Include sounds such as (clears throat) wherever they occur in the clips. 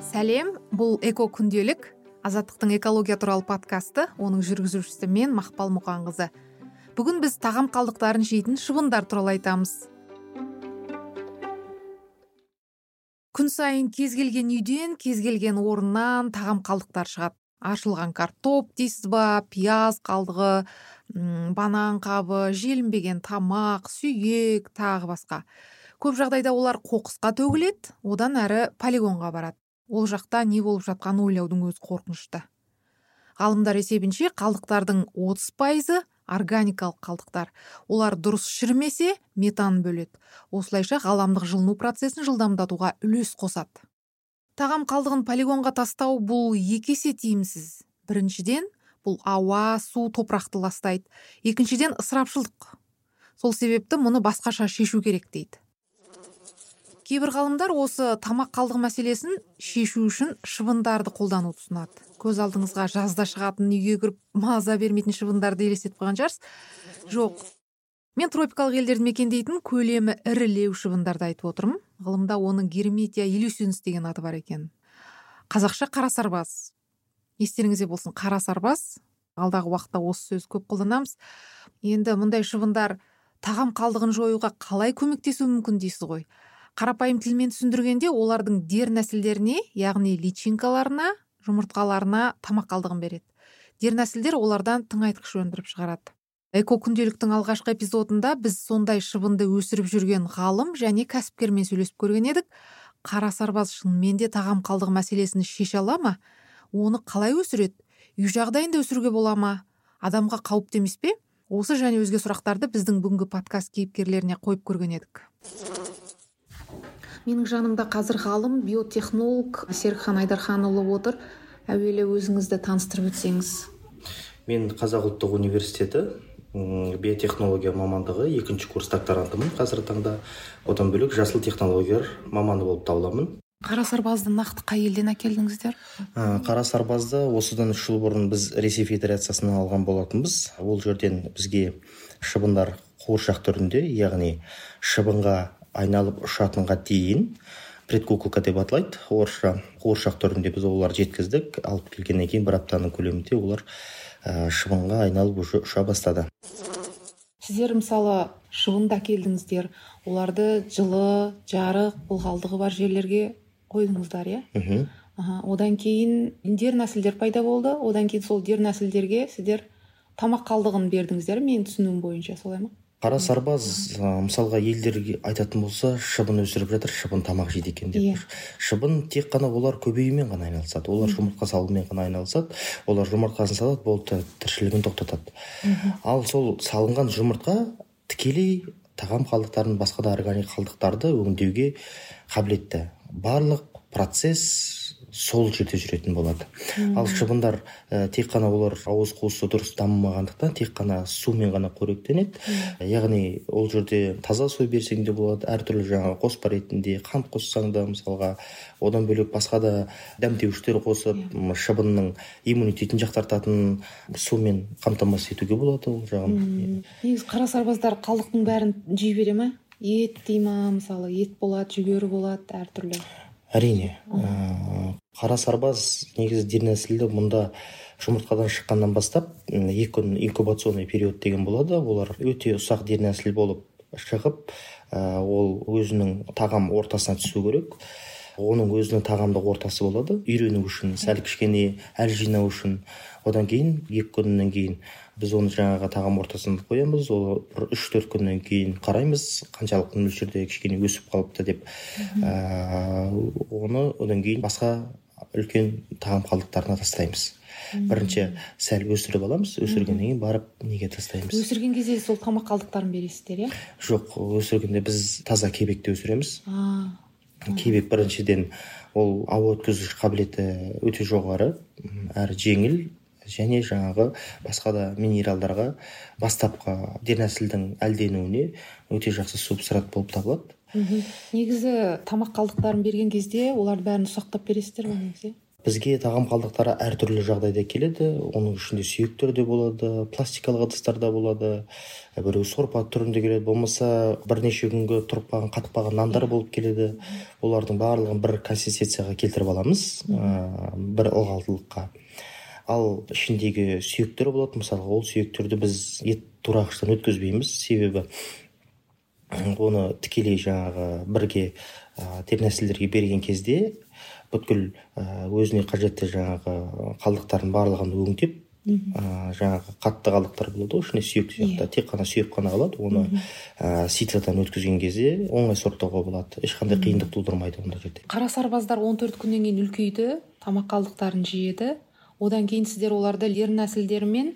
сәлем бұл эко күнделік азаттықтың экология туралы подкасты. Оның жүргізушісі мен мақпал мұқанқызы. Бүгін біз тағам қалдықтарын жейтін шыбындар туралы айтамыз. Күн сайын кез келген үйден кез келген орыннан тағам қалдықтар шығады. Ашылған картоп дейсіз ба пияз қалдығы банан қабы желінбеген тамақ сүйек тағы басқа. Көп жағдайда олар қоқысқа төгіледі одан әрі полигонға барады. Ол жақта не болып жатқанын ойлаудың өзі қорқынышты. Ғалымдар есебінше қалдықтардың отыз пайызы органикалық қалдықтар. Олар дұрыс шірімесе метан бөледі. Осылайша ғаламдық жылыну процесін жылдамдатуға үлес қосады. Тағам қалдығын полигонға тастау бұл екі есе тиімсіз. Біріншіден бұл ауа су топырақты ластайды. Екіншіден ысырапшылдық. Сол себепті мұны басқаша шешу керек дейді. Кейбір ғалымдар осы тамақ қалдығы мәселесін шешу үшін шыбындарды қолдануды ұсынады. Көз алдыңызға жазда шығатын үйге кіріп маза бермейтін шыбындарды елестетіп қойған шығарсыз? Жоқ. Мен тропикалық елдерді мекендейтін көлемі ірілеу шыбындарды айтып отырмын. Ғылымда оның герметия илюсинс деген аты бар екен. Қазақша қара сарбаз естеріңізде болсын қара сарбаз алдағы уақытта осы сөзді көп қолданамыз. Енді мұндай шыбындар тағам қалдығын жоюға қалай көмектесуі мүмкін дейсіз ғой? Қарапайым тілмен түсіндіргенде олардың дернәсілдеріне яғни личинкаларына жұмыртқаларына тамақ қалдығын береді. Дернәсілдер олардан тыңайтқыш өндіріп шығарады. Эко күнделіктің алғашқы эпизодында біз сондай шыбынды өсіріп жүрген ғалым және кәсіпкермен сөйлесіп көрген едік. Қара сарбаз шынымен де тағам қалдығы мәселесін шеше ала ма? Оны қалай өсіреді? Үй жағдайында өсіруге бола ма? Адамға қауіпті емес пе? Осы және өзге сұрақтарды біздің бүгінгі подкаст кейіпкерлеріне қойып көрген едік. Менің жанымда қазір ғалым биотехнолог серікхан айдарханұлы отыр. Әуелі өзіңізді таныстырып өтсеңіз. Мен қазақ ұлттық университеті биотехнология мамандығы екінші курс докторантымын қазіргі таңда. Одан бөлек жасыл технологиялар маманы болып табыламын. Қара сарбазды нақты қай елден әкелдіңіздер? Қара сарбазды осыдан үш жыл бұрын біз ресей федерациясынан алған болатынбыз. Ол жерден бізге шыбындар қуыршақ түрінде яғни шыбынға айналып ұшатынға дейін предкуколка деп аталайды орысша қуыршақ түрінде біз оларды жеткіздік. Алып келгеннен кейін бір аптаның көлемінде олар ә, шыбынға айналып уже ұша бастады. Сіздер мысалы шыбынды әкелдіңіздер оларды жылы жарық ылғалдығы бар жерлерге қойдыңыздар иә? Одан кейін дернәсілдер пайда болды. Одан кейін сол дернәсілдерге сіздер тамақ қалдығын бердіңіздер менің түсінуім бойынша солай ма? Қара сарбаз мысалға елдерге айтатын болса шыбын өсіріп жатыр шыбын тамақ жейді екен деп yeah. Иә. шыбын тек қана олар көбеюмен ғана айналысады. Олар жұмыртқа салумен ғана айналысады. Олар жұмыртқасын салады болды тіршілігін тоқтатады. Ал сол салынған жұмыртқа тікелей тағам қалдықтарын басқа да органик қалдықтарды өңдеуге қабілетті. Барлық процесс сол жерде жүретін болады. Ал шыбындар ә, тек қана олар ауыз қуысы дұрыс дамымағандықтан тек қана сумен ғана қоректенеді. Яғни ол жерде таза су берсең де болады әртүрлі жаңағы қоспа ретінде қант қоссаң да мысалға одан бөлек басқа да дәмдеуіштер қосып шыбынның иммунитетін жақсартатын сумен қамтамасыз етуге болады ол жағын. Негізі қара сарбаздар қалдықтың бәрін жей бере ма ет дей ма мысалы ет болады жүгері болады әртүрлі. Әрине ә, қара сарбаз негізі дернәсілді мұнда жұмыртқадан шыққаннан бастап екі күн инкубационный период деген болады. Олар өте ұсақ дернәсіл болып шығып ә, ол өзінің тағам ортасына түсу керек. Оның өзінің тағамдық ортасы болады. Үйрену үшін сәл кішкене әл жинау үшін. Одан кейін екі күннен кейін біз оны жаңағы тағам ортасына қоямыз. Ол бір үш төрт күннен кейін қараймыз қаншалықты мөлшерде кішкене өсіп қалыпты деп. Ә, оны одан кейін басқа үлкен тағам қалдықтарына тастаймыз. Бірінші сәл өсіріп аламыз. Өсіргеннен кейін барып неге тастаймыз? Өсірген кезде сол тамақ қалдықтарын бересіздер иә? Жоқ өсіргенде біз таза кебекте өсіреміз. Кебек біріншіден ол ауа өткізгіш қабілеті өте жоғары әрі жеңіл және жаңағы басқа да минералдарға бастапқы дернәсілдің әлденуіне өте жақсы субстрат болып табылады. Негізі тамақ қалдықтарын берген кезде олардың бәрін ұсақтап бересіздер ғой негізі? Бізге тағам қалдықтары әртүрлі жағдайда келеді. Оның ішінде сүйектер де болады пластикалық ыдыстар да болады. Біреу сорпа түрінде келеді. Болмаса бірнеше күнгі тұрып қалған қатып қалған нандар болып келеді. Олардың барлығын бір консистенцияға келтіріп аламыз ә, бір ылғалдылыққа. Ал ішіндегі сүйектер болады. Мысалға ол сүйектерді біз ет турағыштан өткізбейміз. Себебі оны тікелей жаңағы бірге ә, берген кезде бүткіл өзіне қажетті жаңағы қалдықтардың барлығын өңдеп ә, жаңағы қатты қалдықтар болады ғой ішінде сүйек сияқты yeah. тек қана сүйек қана қалады. Оны ә, ситрадан өткізген кезде оңай сұрыптауға болады. Ешқандай қиындық тудырмайды ондай жерде. Қара сарбаздар 14 күннен кейін үлкейді тамақ қалдықтарын жеді одан кейін сіздер оларды дернәсілдермен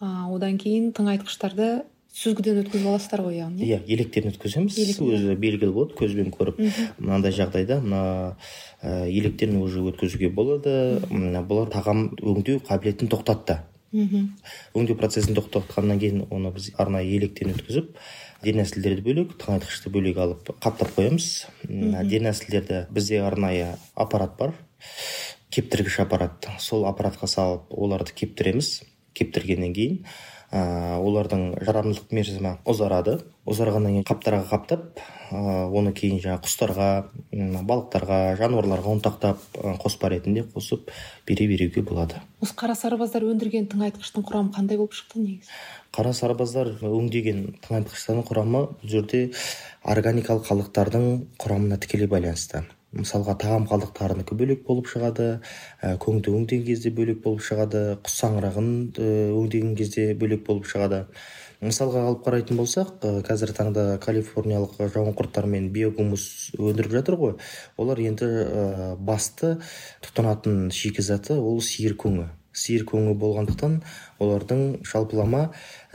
одан кейін тыңайтқыштарды сүзгіден өткізіп аласыздар ғой яғни? Иә електен өткіземіз. Өзі белгілі болады көзбен көріп. Мынандай жағдайда мына ә, електен уже өткізуге болады. Бұлар тағам өңдеу қабілетін тоқтатты. Мхм өңдеу процесін тоқтатқаннан кейін оны біз арнайы електен өткізіп дернәсілдерді бөлек тыңайтқышты бөлек алып қаптап қоямыз. Дернәсілдерді бізде арнайы аппарат бар. Кептіргіш аппарат. Сол аппаратқа салып оларды кептіреміз. Кептіргеннен кейін ә, олардың жарамдылық мерзімі ұзарады. Ұзарғаннан кейін қаптарға қаптап ә, оны кейін жаңағы құстарға балықтарға жануарларға ұнтақтап қоспа ретінде қосып бере беруге болады. Осы қара сарбаздар өндірген тыңайтқыштың құрамы қандай болып шықты негізі? Қара сарбаздар өңдеген тыңайтқыштардың құрамы бұл жерде органикалық қалдықтардың құрамына тікелей байланысты. Мысалға тағам қалдықтарынікі бөлек болып шығады ә, көңді өңдеген кезде бөлек болып шығады құс саңырағын өңдеген кезде бөлек болып шығады. Мысалға алып қарайтын болсақ қазіргі таңда калифорниялық жауынқұрттар мен биогумус өндіріп жатыр ғой. Олар енді ә, басты тұтынатын шикізаты ол сиыр көңі. Сиыр көңі болғандықтан олардың жалпылама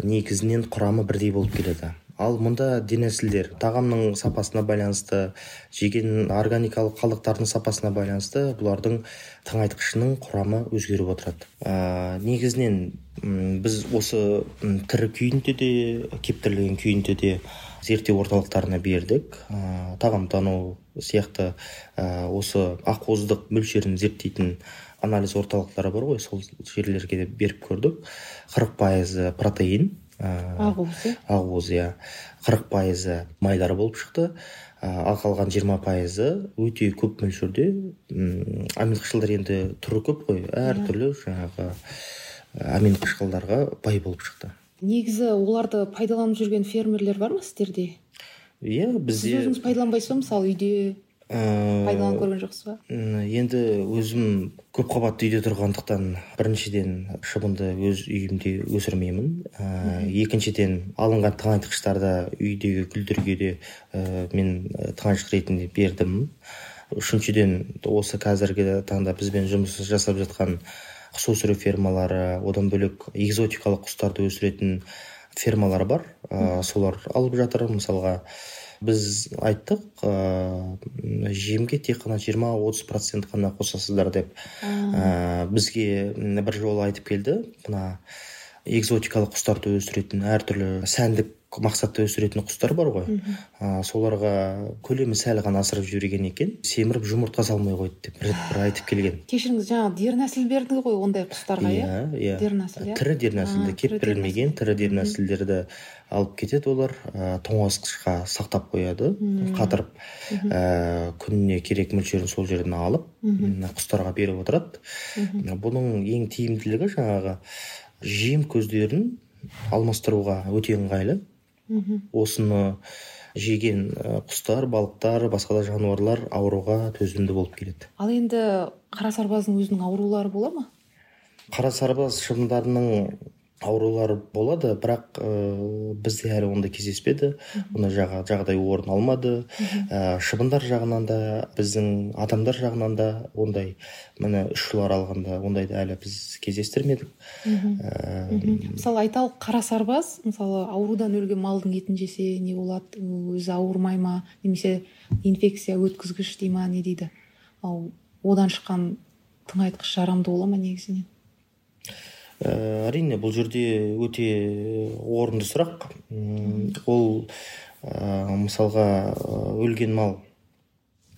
негізінен құрамы бірдей болып келеді. Ал мұнда денесілдер тағамның сапасына байланысты жеген органикалық қалдықтардың сапасына байланысты бұлардың тыңайтқышының құрамы өзгеріп отырады. Ә, негізінен біз осы тірі күйінде де кептірілген күйінде де зерттеу орталықтарына бердік. Ә, тағамтану сияқты ә, осы ақуыздық мөлшерін зерттейтін анализ орталықтары бар ғой сол жерлерге де беріп көрдік. қырық пайызы протеин ақуыз иә ақуыз иә. қырық пайызы майдар болып шықты. Ал қалған жиырма пайызы өте көп мөлшерде амин қышқылдар енді түрі көп қой. Әртүрлі жаңағы амин қышқылдарға бай болып шықты. Негізі оларды пайдаланып жүрген фермерлер бар ма сіздерде? Иә бізде сіз өзіңіз пайдаланбайсыз ба? Мысалы үйде Э, пайдаланып көрген жоқсыз ба? енді өзім көпқабатты үйде тұрғандықтан біріншіден шыбынды өз үйімде өсірмеймін. Ә, екіншіден алынған тыңайтқыштарды үйдегі гүлдерге де ә, мен тыңайтқыш ретінде бердім. Үшіншіден осы қазіргі таңда бізбен жұмыс жасап жатқан құс өсіру фермалары одан бөлек экзотикалық құстарды өсіретін фермалар бар. Ә, солар алып жатыр мысалға. Біз айттық ә, жемге тек қана жиырма отыз процент қана қосасыздар деп. Ә, бізге бір жолы айтып келді мына экзотикалық құстарды өсіретін әртүрлі сәндік мақсатта өсіретін құстар бар ғой. Ә, соларға көлемі сәл ғана асырып жіберген екен. Семіріп жұмыртқа салмай қойды деп бір бір айтып келген. (gasps) Кешіріңіз жаңағы дернәсіл берді ғой ондай құстарға иә? Иә дернәсіл иә? Тірі дернәсілді кептірілмеген тірі дернәсілдерді алып кетеді олар ә, тоңазытқышқа сақтап қояды қатырып ә, күніне керек мөлшерін сол жерден алып құстарға беріп отырады. Бұның ең тиімділігі жаңағы жем көздерін алмастыруға өте ыңғайлы. Осыны жеген құстар балықтар басқа да жануарлар ауруға төзімді болып келеді. Ал енді қара сарбаздың өзінің аурулары бола ма? Қара сарбаз шыбындарының аурулар болады бірақ ә, бізде әлі ондай кездеспеді. Ондай жағдай орын алмады. Ә, шыбындар жағынан да біздің адамдар жағынан да ондай міне үш жыл аралығында ондайды әлі біз кездестірмедік. Ә, мысалы айталық қара сарбаз мысалы аурудан өлген малдың етін жесе не болады өзі ауырмай ма немесе инфекция өткізгіш дей ма не дейді. Ал одан шыққан тыңайтқыш жарамды бола ма негізінен? Ә, әрине бұл жерде өте орынды сұрақ. Ол ә, мысалға өлген мал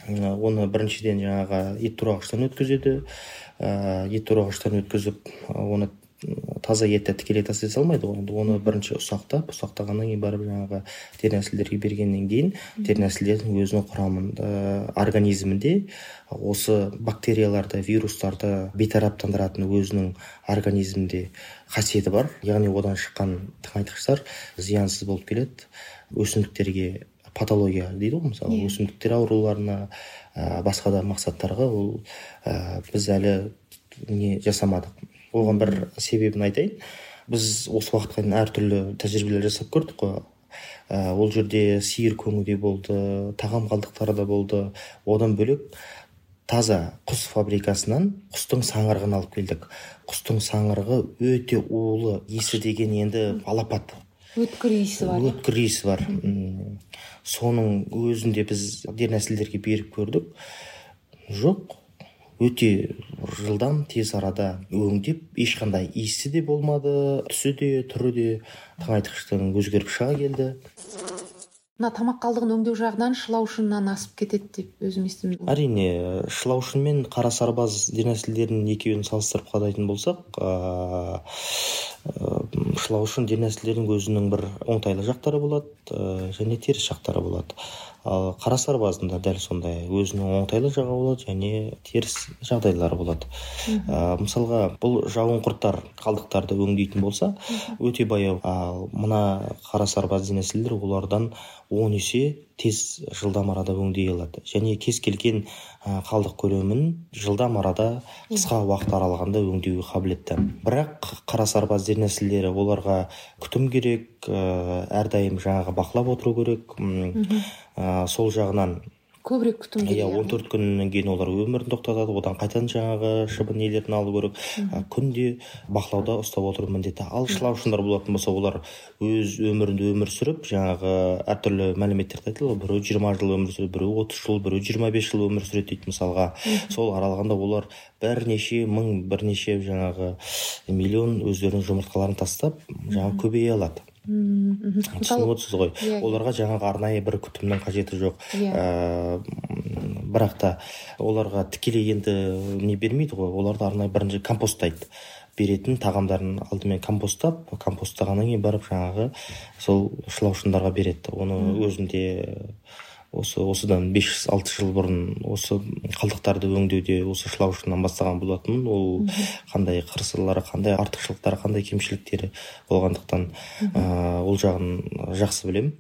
оны біріншіден жаңағы ет турағыштан өткізеді. Ет турағыштан өткізіп оны таза етті тікелей тастай салмайды ғой. Енді оны бірінші ұсақтап ұсақтағаннан кейін барып жаңағы дернәсілдерге бергеннен кейін дернәсілдердің өзінің құрамында организмінде осы бактерияларды вирустарды бейтараптандыратын өзінің организмінде қасиеті бар. Яғни одан шыққан тыңайтқыштар зиянсыз болып келеді. Өсімдіктерге патология дейді ғой мысалы. Yeah. Иә. өсімдіктер ауруларына ә, басқа да мақсаттарға ол ә, біз әлі не жасамадық. Оған бір себебін айтайын. Біз осы уақытқа дейін әртүрлі тәжірибелер жасап көрдік қой. Ә, ол жерде сиыр көңі де болды тағам қалдықтары да болды. Одан бөлек таза құс фабрикасынан құстың саңырығын алып келдік. Құстың саңырығы өте улы иісі деген енді алапат. Өткір иісі бар. Өткір иісі бар. Соның өзінде біз дернәсілдерге беріп көрдік. Жоқ өте жылдам тез арада өңдеп ешқандай иісі де болмады түсі де түрі де тыңайтқыштың өзгеріп шыға келді. Мына тамақ қалдығын өңдеу жағынан шылаушыннан асып кетеді деп өзім естідім. Әрине шылаушын мен қара сарбаз дернәсілдерінің екеуін салыстырып қарайтын болсақ ыыы шылаушын дернәсілдердің өзінің бір оңтайлы жақтары болады және теріс жақтары болады. Ал қара сарбаздың да дәл сондай өзінің оңтайлы жағы болады және теріс жағдайлары болады. Ә, мысалға бұл жауынқұрттар қалдықтарды өңдейтін болса өте баяу. Ал мына қара сарбаз олардан он есе тез жылдам арада өңдей алады. Және кез келген қалдық көлемін жылдам арада қысқа уақыт аралығында өңдеуге қабілетті. Бірақ қара сарбаз нәсілдері оларға күтім керек әрдайым жаңағы бақылап отыру керек. Ә, сол жағынан көбірек күтім иә он төрт күннен кейін олар өмірін тоқтатады одан қайтадан жаңағы шыбын нелерін алу керек. Күнде бақылауда ұстап отыру міндетті ал шылаушындар болатын болса олар өз өмірінде өмір сүріп жаңағы әртүрлі мәліметтерді айтады ғой біреу жиырма жыл өмір сүреді біреу отыз жыл біреу жиырма бес жыл өмір сүреді дейді мысалға. Сол аралығында олар бірнеше мың бірнеше жаңағы миллион өздерінің жұмыртқаларын тастап жаңағы көбейе алады. Түсініп отырсыз ғой. иә, иә. оларға жаңағы арнайы бір күтімнің қажеті жоқ. Иә. Ә, бірақ та оларға тікелей енді не бермейді ғой. Оларды арнайы бірінші компосттайды беретін тағамдарын алдымен компосттап компосттағаннан кейін барып жаңағы сол шылаушындарға береді. Оны өзімде осы осыдан бес алты жыл бұрын осы қалдықтарды өңдеуде осы шылаушынан бастаған болатынмын ол қандай қыр сырлары қандай артықшылықтары қандай кемшіліктері болғандықтан ә, ол жағын жақсы білем.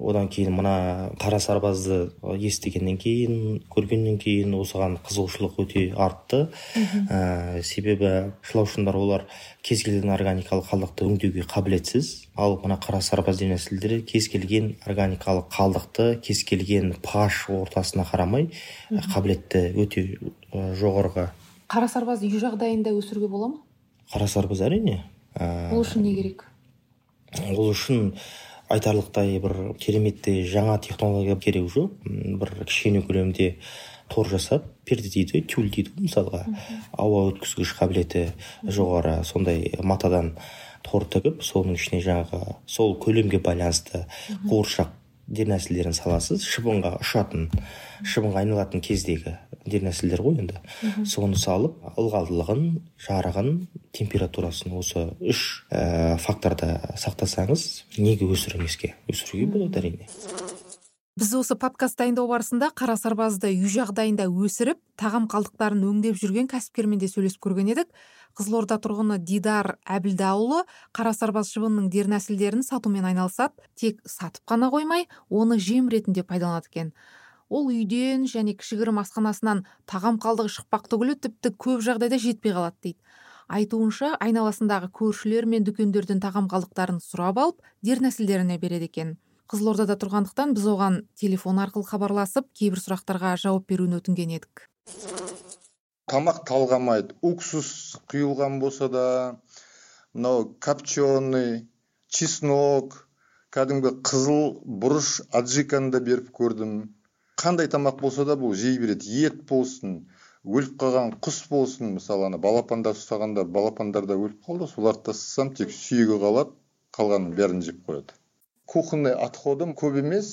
одан кейін мына қара сарбазды естігеннен кейін көргеннен кейін осыған қызығушылық өте артты. Ә, себебі шылаушындар олар кез келген органикалық қалдықты өңдеуге қабілетсіз. Ал мына қара сарбаз кез келген органикалық қалдықты кез келген паш ортасына қарамай қабілетті өте жоғарғы. Қара сарбазды үй жағдайында өсіруге бола ма? Қара сарбаз әрине ол үшін не керек? ол үшін айтарлықтай бір кереметті жаңа технология керек жоқ. Бір кішкене көлемде тор жасап перде дейді тюль дейді ғой мысалға ауа өткізгіш қабілеті жоғары сондай матадан тор тігіп соның ішіне жаңағы сол көлемге байланысты қуыршақ дернәсілдерін саласыз. Шыбынға ұшатын шыбынға айналатын кездегі дернәсілдер ғой енді. Соны салып ылғалдылығын жарығын температурасын осы үш ә, факторда сақтасаңыз неге өсірмеске өсіруге болады әрине. Біз осы подкаст дайындау барысында қара сарбазды үй жағдайында өсіріп тағам қалдықтарын өңдеп жүрген кәсіпкермен де сөйлесіп көрген едік. Қызылорда тұрғыны дидар әбілдаұлы қара сарбаз шыбынның дернәсілдерін сатумен айналысады. Тек сатып қана қоймай оны жем ретінде пайдаланады екен. Ол үйден және кішігірім асханасынан тағам қалдығы шықпақ түгілі тіпті көп жағдайда жетпей қалады дейді. Айтуынша айналасындағы көршілер мен дүкендерден тағам қалдықтарын сұрап алып дернәсілдеріне береді екен. Қызылордада тұрғандықтан біз оған телефон арқылы хабарласып кейбір сұрақтарға жауап беруін өтінген едік. Тамақ талғамайды. Уксус құйылған болса да мынау копченый чеснок кәдімгі қызыл бұрыш аджиканы да беріп көрдім. Қандай тамақ болса да бұл жей береді. Ет болсын өліп қалған құс болсын. Мысалы ана балапандар ұстағанда балапандар да өліп қалды соларды тастасам тек сүйегі қалады қалғанын бәрін жеп қояды. Кухонный отходым көп емес.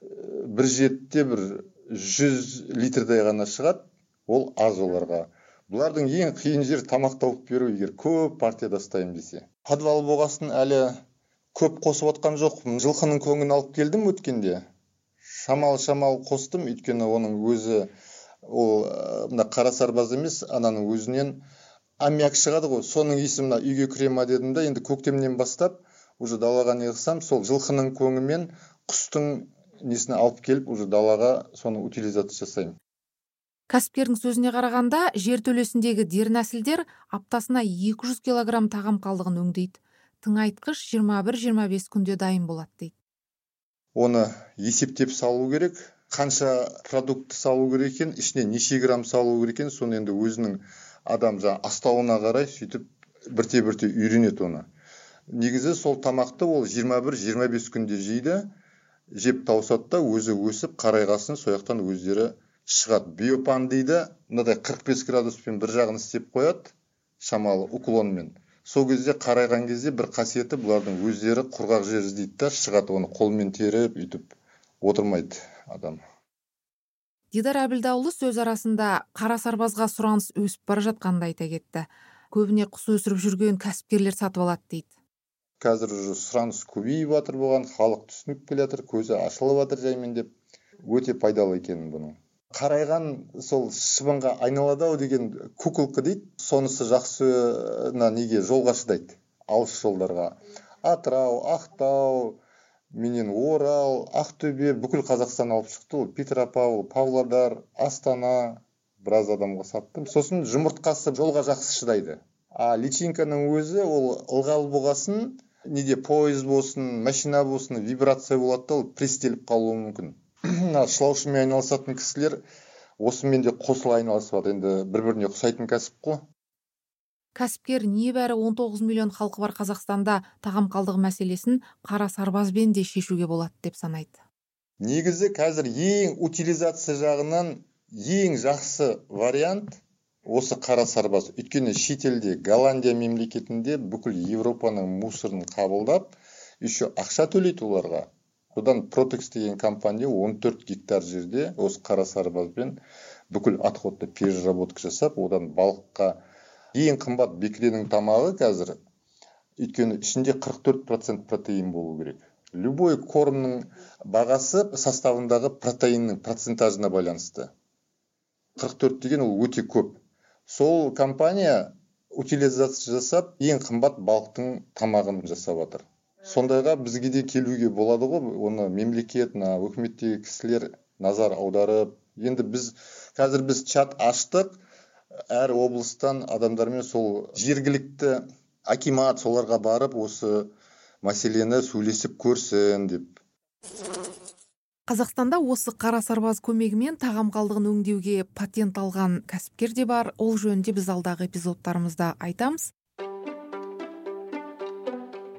Бір жетіде бір жүз литрдей ғана шығады. Ол аз оларға. Бұлардың ең қиын жері тамақ тауып беру. Егер көп партияда ұстаймын десе. Подвал болғасын әлі көп қосып отқан жоқпын жылқының көңін алып келдім өткенде. Шамал шамал қостым. Өйткені оның өзі ол мына қара сарбаз емес ананың өзінен аммиак шығады ғой. Соның иісі мына үйге кіре ма дедім да енді көктемнен бастап уже далаға не қылсам сол жылқының көңі мен құстың несін алып келіп уже далаға соны утилизация жасаймын. Кәсіпкердің сөзіне қарағанда жертөлесіндегі дернәсілдер аптасына 200 килограмм тағам қалдығын өңдейді. Тыңайтқыш 21-25 күнде дайын болады дейді. Оны есептеп салу керек қанша продукт салу керек екен ішіне неше грамм салу керек екен соны енді өзінің адам жаңағы астауына қарай сөйтіп бірте бірте үйренеді оны. Негізі сол тамақты ол 21-25 күнде жейді жеп тауысады да өзі өсіп қарайғасын сол жақтан өздері шығады. Биопан дейді мынадай 45 градуспен бір жағын істеп қояды шамалы уклонмен. Сол кезде қарайған кезде бір қасиеті бұлардың өздері құрғақ жер іздейді да шығады оны қолмен теріп өйтіп отырмайды адам. Дидар әбілдаұлы сөз арасында қара сарбазға сұраныс өсіп бара жатқанын айта кетті. Көбіне құс өсіріп жүрген кәсіпкерлер сатып алады дейді. Қазір уже сұраныс көбейіп жатыр бұған халық түсініп келе жатыр көзі ашылып жатыр жаймен деп өте пайдалы екенін бұның. Қарайған сол шыбынға айналады ау деген куколка дейді сонысы жақсы неге жолға шыдайды алыс жолдарға. Атырау ақтау менен орал ақтөбе бүкіл қазақстан алып шықты ғой петропавл павлодар астана біраз адамға саттым. Сосын жұмыртқасы жолға жақсы шыдайды. А личинканың өзі ол ылғал болғасын неде пойыз болсын машина болсын вибрация болады да ол пресстеліп қалуы мүмкін. (clears throat) Мына шылаушымен айналысатын кісілер осымен де қосыла айналысып жатыр. Енді бір біріне ұқсайтын кәсіп қой. Кәсіпкер небәрі 19 миллион халқы бар қазақстанда тағам қалдығы мәселесін қара сарбазбен де шешуге болады деп санайды. Негізі қазір ең утилизация жағынан ең жақсы вариант осы қара сарбаз өйткені шетелде голландия мемлекетінде бүкіл европаның мусорын қабылдап еще ақша төлейді оларға. Содан протекс деген компания 14 гектар жерде осы қара сарбазбен бүкіл отходты переработка жасап одан балыққа ең қымбат бекіренің тамағы қазір өйткені ішінде 44 процент протеин болу керек. Любой кормның бағасы составындағы протеиннің процентажына байланысты. 44 деген ол өте көп. Сол компания утилизация жасап ең қымбат балықтың тамағын жасап жатыр сондайға бізге де келуге болады ғой. Оны мемлекет мына өкіметтегі кісілер назар аударып енді біз қазір біз чат аштық. Әр облыстан адамдармен сол жергілікті акимат соларға барып осы мәселені сөйлесіп көрсін деп. Қазақстанда осы қара сарбаз көмегімен тағам қалдығын өңдеуге патент алған кәсіпкер де бар. Ол жөнінде біз алдағы эпизодтарымызда айтамыз.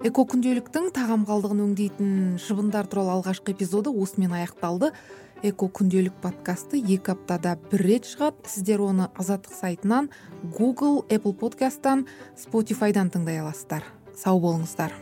Эко күнделіктің тағам қалдығын өңдейтін шыбындар туралы алғашқы эпизоды осымен аяқталды. Эко күнделік подкасты екі аптада бір рет шығады. Сіздер оны азаттық сайтынан google apple подкасттан спотифайдан тыңдай аласыздар. Сау болыңыздар.